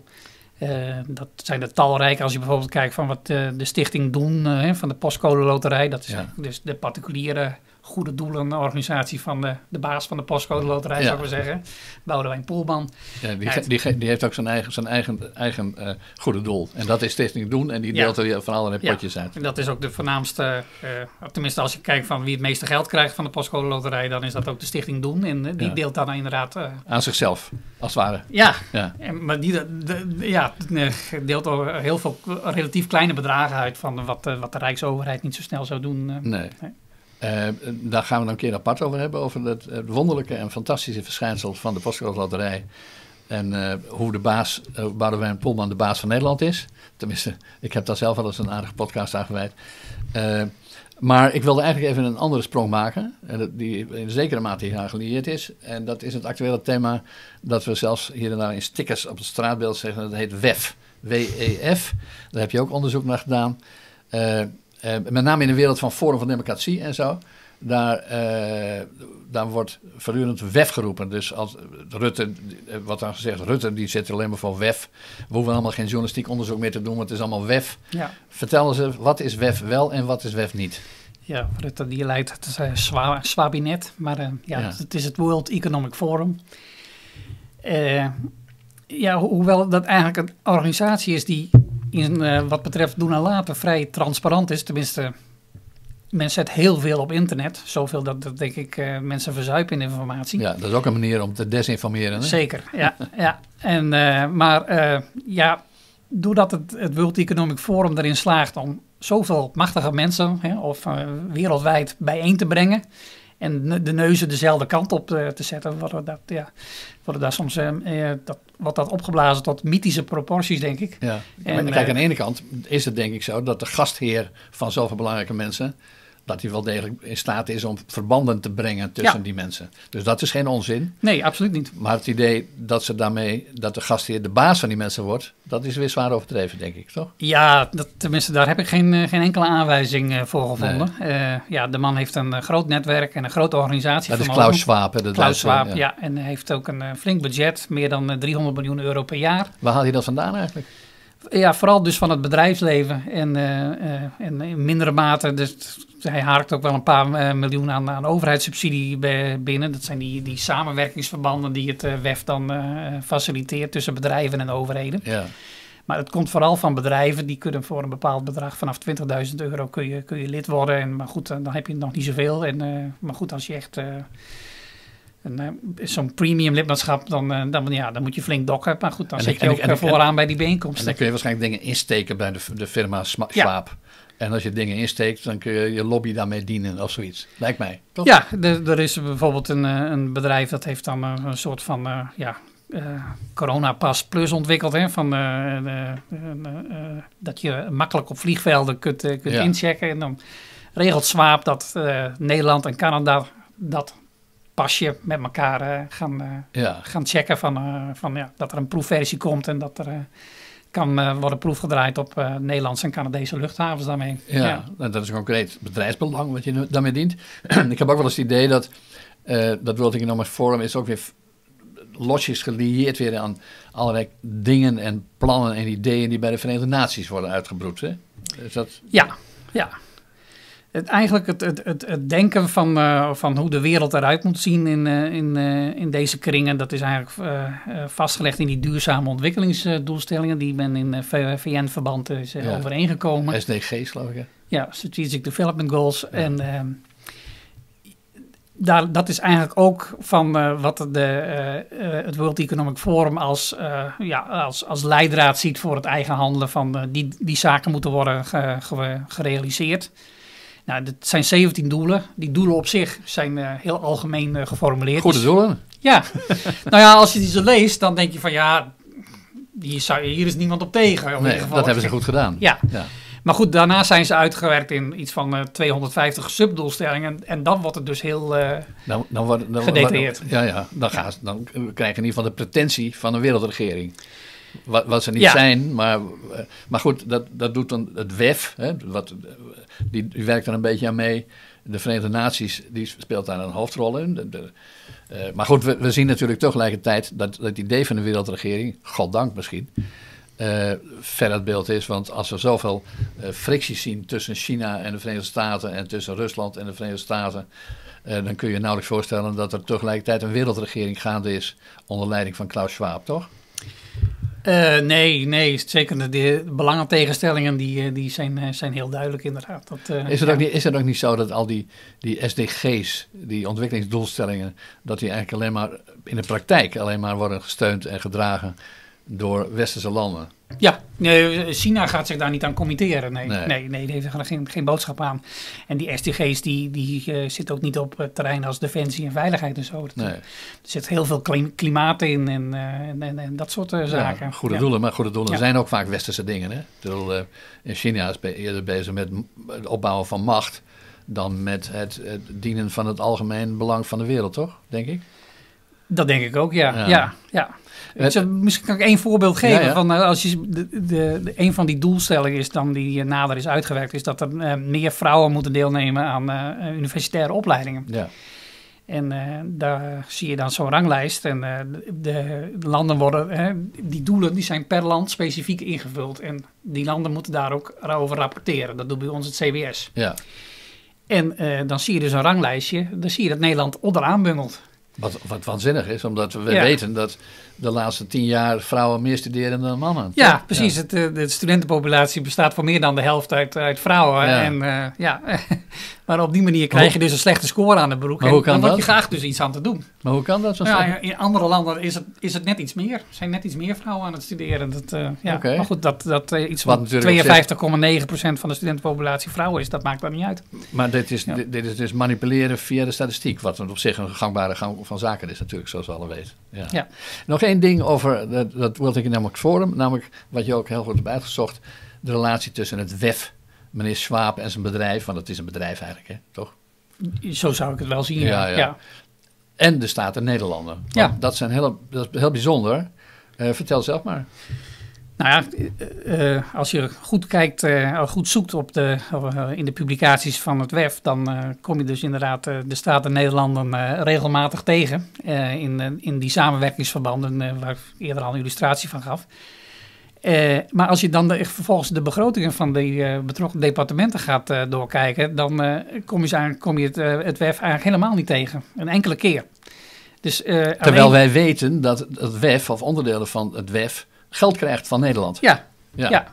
Uh, dat zijn er talrijk. Als je bijvoorbeeld kijkt van wat de stichting doen van de postcode loterij. Dat is Ja. dus de particuliere goede doelenorganisatie van de, de baas van de postcode loterij, Ja. zou ik maar zeggen. Boudewijn Poelman. Ja, die, die, heeft ook zijn eigen, zijn eigen, eigen eh, goede doel. En dat is Stichting Doen. En die deelt er van allerlei potjes uit. En dat is ook de voornaamste, eh, tenminste als je kijkt van wie het meeste geld krijgt van de postcode loterij, dan is dat ook de stichting Doen. En eh, die deelt dan inderdaad, Aan zichzelf, als het ware. ja, Ja. En, maar die de, de- ja, deelt al heel veel relatief kleine bedragen uit van wat, wat de Rijksoverheid niet zo snel zou doen. Nee. Nee. Eh, daar gaan we dan een keer apart over hebben. Over het, het wonderlijke en fantastische verschijnsel van de Postcode. En eh, hoe de baas, uh, Boudewijn Poelman, de baas van Nederland is. Tenminste, ik heb daar zelf wel eens een aardige podcast aan gewijd. Eh, maar ik wilde eigenlijk even een andere sprong maken. Die in zekere mate hieraan gelieerd is. En dat is het actuele thema dat we zelfs hier en daar in stickers op het straatbeeld zeggen. Dat heet WEF. W-E-F. Daar heb je ook onderzoek naar gedaan. Eh, met name in de wereld van Forum van Democratie en zo. daar, eh, daar wordt voortdurend WEF geroepen. Dus als Rutte, eh, wat dan gezegd, Rutte die zit alleen maar voor WEF. We hoeven allemaal geen journalistiek onderzoek meer te doen, want het is allemaal WEF. Ja. Vertel eens, wat is WEF wel en wat is WEF niet? Ja, Rutte die leidt het uh, Swa Swabinet, maar uh, ja, Ja. het is het World Economic Forum. Ja, ho- hoewel dat eigenlijk een organisatie is die in eh, wat betreft doen en laten vrij transparant is. Tenminste, men zet heel veel op internet. Zoveel dat, dat denk ik eh, mensen verzuipen in informatie. Ja, dat is ook een manier om te desinformeren. Hè? Zeker, ja. ja. En, eh, maar ja, doordat het, het World Economic Forum erin slaagt om zoveel machtige mensen hè, of wereldwijd bijeen te brengen en de neuzen dezelfde kant op te zetten, worden dat, ja, worden daar soms eh, dat, wordt dat opgeblazen tot mythische proporties, denk ik. Ja. En, Maar kijk, eh, aan de ene kant is het denk ik zo dat de gastheer van zoveel belangrijke mensen, dat hij wel degelijk in staat is om verbanden te brengen tussen Ja. die mensen. Dus dat is geen onzin. Nee, absoluut niet. Maar het idee dat ze daarmee, dat de gastheer de baas van die mensen wordt, dat is weer zwaar overdreven, denk ik, toch? Ja, dat, tenminste, daar heb ik geen, eh, geen enkele aanwijzing eh, voor gevonden. Eh, ja, de man heeft een groot netwerk en een grote organisatie. Dat is. Klaus Schwab, hè, de Klaus Duitse, Schwab, ja. En hij heeft ook een flink budget, meer dan eh, 300 miljoen euro per jaar. Waar haalt hij dat vandaan eigenlijk? Ja, vooral dus van het bedrijfsleven en, en in mindere mate. Dus hij haakt ook wel een paar eh, miljoen aan, aan overheidssubsidie binnen. Dat zijn die, die samenwerkingsverbanden die het eh, WEF dan eh, faciliteert tussen bedrijven en overheden. Ja. Maar het komt vooral van bedrijven die kunnen voor een bepaald bedrag vanaf 20.000 euro kun je, kun je lid worden. En, maar goed, dan heb je nog niet zoveel. En, maar goed, als je echt zo'n premium lidmaatschap, dan, dan, ja, dan moet je flink dokken. Maar goed, dan En zit je en ook en en- vooraan bij die En bijeenkomsten. dan kun je waarschijnlijk dingen insteken bij de, de firma Ja. En als je dingen insteekt, dan kun je je lobby daarmee dienen of zoiets. Lijkt mij. Toch? Ja, er, er is bijvoorbeeld een, eh, een bedrijf dat heeft dan eh, een soort van eh, ja, eh Coronapas Plus ontwikkeld. Hè, van, dat je makkelijk op vliegvelden kunt, kunt Ja. inchecken. En dan regelt Swaap dat eh, Nederland en Canada dat pasje met elkaar gaan, eh, Ja. gaan checken. Van, eh, van, ja, dat er een proefversie komt en dat er... kan eh, worden proefgedraaid op eh, Nederlandse en Canadese luchthavens daarmee. Ja, nou, dat is een concreet bedrijfsbelang wat je daarmee dient. ik heb ook wel eens het idee dat eh dat World Economic Forum is ook weer losjes gelieerd weer aan allerlei dingen en plannen en ideeën die bij de Verenigde Naties worden uitgebroed. Hè? Is dat, Ja, ja. Het, eigenlijk het, het, het, het denken van, eh, van hoe de wereld eruit moet zien in, eh, in, eh, in deze kringen, dat is eigenlijk vastgelegd in die duurzame ontwikkelingsdoelstellingen die men in VN-verband is Ja. overeengekomen. SDG's geloof ik. hè? Ja, Strategic Development Goals. En ehm, daar, dat is eigenlijk ook van wat de, het World Economic Forum als, ja, als, als leidraad ziet voor het eigen handelen van die, die zaken moeten worden ge- ge- gerealiseerd. Nou, het zijn 17 doelen. Die doelen op zich zijn eh, heel algemeen eh, geformuleerd. Goede Dus- doelen. ja, nou ja, als je die zo leest, dan denk je van ja, hier, zou, hier is niemand op tegen. in Nee, ieder geval. dat hebben ze goed gedaan. Ja, Ja. maar goed, daarna zijn ze uitgewerkt in iets van eh, 250 subdoelstellingen. En dan wordt het dus heel. eh, Dan, dan wordt, dan, Gedetailleerd. Ja, ja, dan, gaan ze, dan krijg je in ieder geval de pretentie van een wereldregering. Wat, wat ze niet Ja. zijn, maar, eh, maar goed, dat, dat doet dan het WEF, hè, wat, die, die werkt er een beetje aan mee. De Verenigde Naties die speelt daar een hoofdrol in. De, de, eh, maar goed, we, we zien natuurlijk tegelijkertijd dat, dat het idee van de wereldregering, goddank misschien, eh ver het beeld is. Want als we zoveel eh, fricties zien tussen China en de Verenigde Staten en tussen Rusland en de Verenigde Staten, eh, dan kun je je nauwelijks voorstellen dat er tegelijkertijd een wereldregering gaande is onder leiding van Klaus Schwab, toch? Eh, nee, nee, zeker de, de belangentegenstellingen die, eh, die zijn, eh, zijn heel duidelijk inderdaad. Dat, Is het, ja. ook niet, is het ook niet zo dat al die, die SDG's, die ontwikkelingsdoelstellingen, dat die eigenlijk alleen maar in de praktijk alleen maar worden gesteund en gedragen door westerse landen? Ja, nee, China gaat zich daar niet aan committeren. Nee, Nee. nee. nee, die heeft er geen, geen boodschap aan. En die SDG's die, die eh, zitten ook niet op het terrein als defensie en veiligheid en zo. Dat- Nee. Er zit heel veel klim- klimaat in en, eh, en, en, en dat soort eh, zaken. Ja, goede Ja. doelen, maar goede doelen Ja. zijn ook vaak westerse dingen. Hè? Ik bedoel, eh, in China is be- eerder bezig met het opbouwen van macht dan met het, het dienen van het algemeen belang van de wereld, toch? Denk ik. Dat denk ik ook, ja. Ja. ja. misschien kan ik één voorbeeld geven. Van, eh, als je, de, de, de- een van die doelstellingen is dan die eh, nader is uitgewerkt, is dat er eh, meer vrouwen moeten deelnemen aan universitaire opleidingen. Ja. En daar zie je dan zo'n ranglijst. En de, de landen worden, die doelen die zijn per land specifiek ingevuld. En die landen moeten daar ook over rapporteren. Dat doet bij ons het CBS. ja. En dan zie je dus een ranglijstje. Dan zie je dat Nederland onderaan bungelt. Wat, wat waanzinnig is, omdat we Ja. weten dat de laatste tien jaar vrouwen meer studeren dan mannen. Ja, Toch? precies. Het, eh, de studentenpopulatie bestaat voor meer dan de helft uit, uit vrouwen. Ja. En eh, ja, maar op die manier krijg je dus een slechte score aan de broek. Maar en hoe kan dan word je dat? graag dus iets aan te doen. Maar hoe kan dat zo Ja, zijn? in andere landen is het, is het net iets meer. zijn net iets meer vrouwen aan het studeren. Dat, eh, ja. Maar goed, dat, dat iets Wat van natuurlijk op 52,9% van de studentenpopulatie vrouwen is, dat maakt dat niet uit. Maar dit is, Ja. dit, dit is dus manipuleren via de statistiek, wat op zich een gangbare gang van zaken is natuurlijk, zoals we alle weten. Ja. Ja. Nog één ding over, dat, dat wilde ik in namelijk forum, namelijk wat je ook heel goed hebt uitgezocht, de relatie tussen het WEF, meneer Schwab en zijn bedrijf, want het is een bedrijf eigenlijk, hè, toch? Zo zou ik het wel zien. Ja, Ja, ja. En de Staten Nederlanden. Ja. Dat, zijn heel, dat is heel bijzonder. Eh, vertel zelf maar. Nou ja, eh, eh, als je goed kijkt, eh, goed zoekt op de, in de publicaties van het WEF, dan kom je dus inderdaad de Staten Nederlanden regelmatig tegen. in, in die samenwerkingsverbanden waar ik eerder al een illustratie van gaf. Maar als je dan de, vervolgens de begrotingen van die betrokken departementen gaat doorkijken, dan kom je, kom je het, het WEF eigenlijk helemaal niet tegen. Een enkele keer. Dus, Terwijl alleen- wij weten dat het WEF, of onderdelen van het WEF, geld krijgt van Nederland. Ja, Ja. Ja.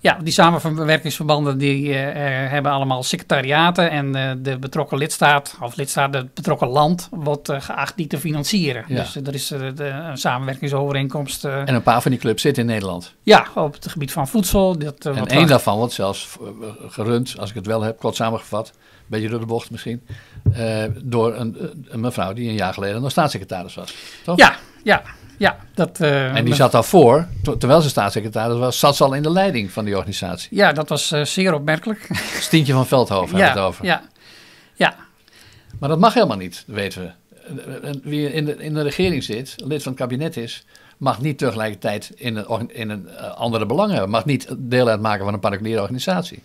ja, die samenwerkingsverbanden die, eh, eh, hebben allemaal secretariaten en eh, de betrokken lidstaat, of lidstaat, het betrokken land, wordt geacht die te financieren. Ja. Dus er is de, een samenwerkingsovereenkomst En een paar van die clubs zitten in Nederland. ja, op het gebied van voedsel. Dat, En één wel- daarvan wordt zelfs gerund, als ik het wel heb, kort samengevat, een beetje door de bocht misschien, door een, een mevrouw die een jaar geleden nog staatssecretaris was. Toch? Ja, ja, ja. Dat, eh, En die zat daarvoor, ter- terwijl ze staatssecretaris was, zat ze al in de leiding van die organisatie. Ja, dat was eh, zeer opmerkelijk. Stientje van Veldhoven ja, had het over. ja, ja, Maar dat mag helemaal niet, weten we. Eh, Wie in de, in de regering zit, lid van het kabinet is, mag niet tegelijkertijd in een, in een andere belang hebben. Mag niet deel uitmaken van een particuliere organisatie.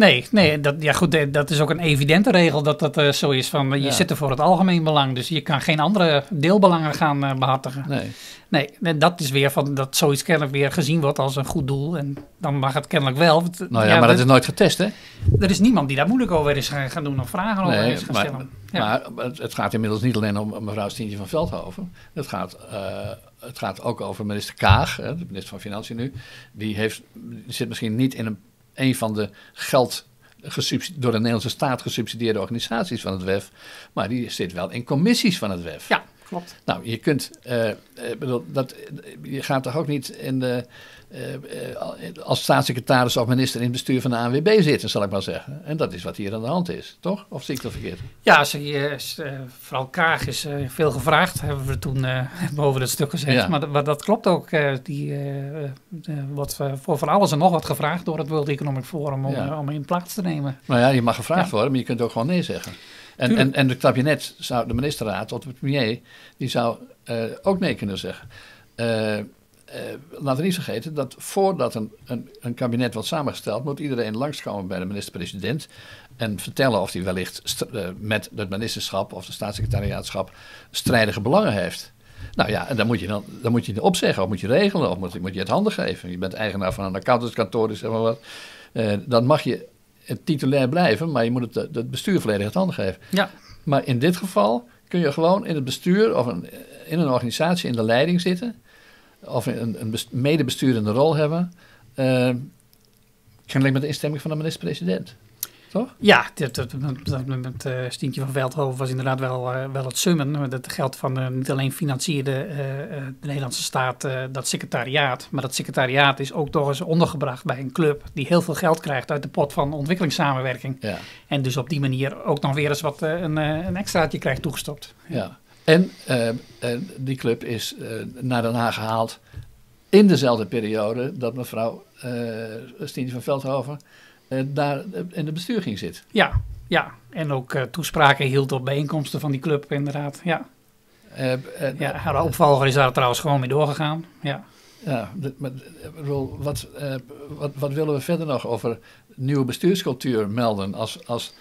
Nee, nee dat, ja goed, eh, dat is ook een evidente regel dat dat eh, zo is. Van, eh, je Ja. zit er voor het algemeen belang, dus je kan geen andere deelbelangen gaan eh, behartigen. Nee. Nee, en dat is weer van dat zoiets kennelijk weer gezien wordt als een goed doel. En dan mag het kennelijk wel. Want, Nou ja, maar dat is nooit getest, hè? Er is niemand die daar moeilijk over is gaan gaan doen of vragen over is gaan maar, stellen. Ja. maar het, gaat inmiddels niet alleen om mevrouw Stientje van Veldhoven. Het gaat, het gaat ook over minister Kaag, de minister van Financiën nu. Die, heeft, zit misschien niet in een, een van de geld door de Nederlandse staat gesubsidieerde organisaties van het WEF. Maar die zit wel in commissies van het WEF. ja, klopt. Nou, je kunt, eh, eh, bedoel, dat, je gaat toch ook niet in de, eh, eh, als staatssecretaris of minister in het bestuur van de ANWB zitten, zal ik maar zeggen. En dat is wat hier aan de hand is, toch? Of zie ik dat verkeerd? Ja, ze, eh, eh, vooral Kaag is eh, veel gevraagd, hebben we toen eh, boven het stuk gezegd. Ja. Maar, dat- maar dat klopt ook. eh, die wordt voor van alles en nog wat gevraagd door het World Economic Forum om, Ja. om in plaats te nemen. Nou ja, je mag gevraagd Ja. worden, maar je kunt ook gewoon nee zeggen. En, en, en het kabinet zou, de ministerraad of de premier, die zou eh, ook nee kunnen zeggen. Eh, eh, laten we niet vergeten dat voordat een, een, een kabinet wordt samengesteld, moet iedereen langskomen bij de minister-president en vertellen of hij wellicht met het ministerschap of de staatssecretariaatschap strijdige belangen heeft. Nou ja, en dan moet je dan, dan moet je het opzeggen of moet je regelen of moet, moet je het handen geven. Je bent eigenaar van een accountantskantoor, dus zeg maar wat. Dan mag je het titulair blijven, maar je moet het, het bestuur volledig het handen geven. Ja, Maar in dit geval kun je gewoon in het bestuur of een, in een organisatie in de leiding zitten. Of een, een best- medebesturende rol hebben. eh kennelijk met de instemming van de minister-president. Toch? Ja, dat, dat, dat, met eh Stientje van Veldhoven was inderdaad wel, eh, wel het summen. Dat geld van eh, niet alleen financierde de Nederlandse staat dat secretariaat. Maar dat secretariaat is ook toch eens ondergebracht bij een club die heel veel geld krijgt uit de pot van ontwikkelingssamenwerking. Ja. En dus op die manier ook nog weer eens wat een, een extraatje krijgt toegestopt. ja. En die club is naar Den Haag gehaald in dezelfde periode dat mevrouw Stientje van Veldhoven daar in het bestuur ging zitten. Ja, ja. En ook eh, toespraken hield op bijeenkomsten van die club inderdaad. Ja, ja, de opvolger is daar trouwens gewoon mee doorgegaan. Ja, ja maar, wat, wat, wat willen we verder nog over nieuwe bestuurscultuur melden als, als,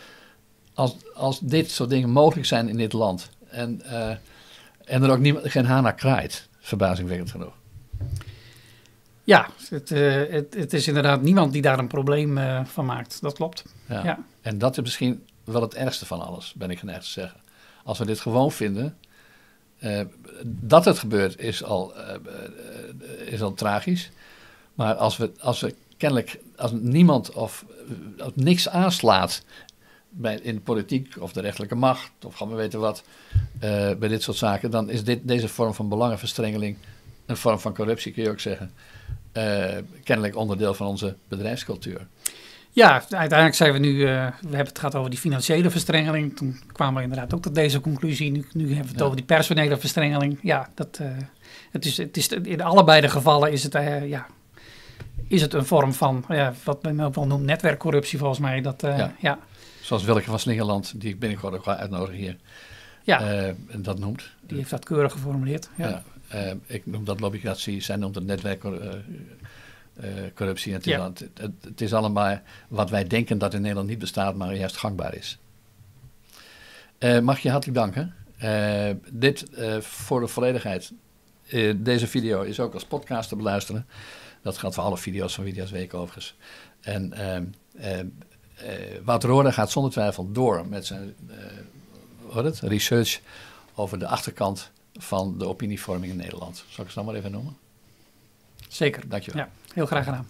als, als dit soort dingen mogelijk zijn in dit land? En, en er ook niemand, geen haan naar kraait, verbazingwekkend genoeg. Ja, het, het, het, is inderdaad niemand die daar een probleem van maakt. Dat klopt. Ja. ja. En dat is misschien wel het ergste van alles, ben ik geneigd te zeggen. Als we dit gewoon vinden, uh, dat het gebeurt is al, is al tragisch. Maar als we, als we kennelijk, als niemand of als niks aanslaat bij, in de politiek of de rechterlijke macht, of gaan we weten wat, bij dit soort zaken, dan is dit, deze vorm van belangenverstrengeling een vorm van corruptie, kun je ook zeggen. Kennelijk onderdeel van onze bedrijfscultuur. Ja, uiteindelijk zijn we nu, uh, we hebben het gehad over die financiële verstrengeling. Toen kwamen we inderdaad ook tot deze conclusie. Nu, nu hebben we het over die personele verstrengeling. Ja, dat, uh, het is, het is, in allebei de gevallen is het, uh, ja, is het een vorm van, wat men ook wel noemt, netwerkcorruptie volgens mij. Dat, ja. ja. Zoals Wilke van Slingerland, die ik binnenkort ook ga uitnodigen hier, ja. en dat noemt. Die heeft dat keurig geformuleerd. Ja. Ik noem dat lobbycratie, zij noemt het netwerk uh, corruptie. Het ja. het, het, is allemaal wat wij denken dat in Nederland niet bestaat, maar juist gangbaar is. Uh, mag je hartelijk danken. Uh, dit voor de volledigheid. deze video is ook als podcast te beluisteren. Dat geldt voor alle video's van Video's Week overigens. En Wouter Roorda gaat zonder twijfel door met zijn het, research over de achterkant van de opinievorming in Nederland. Zal ik het dan maar even noemen? Zeker. Dankjewel. Ja. Heel graag gedaan.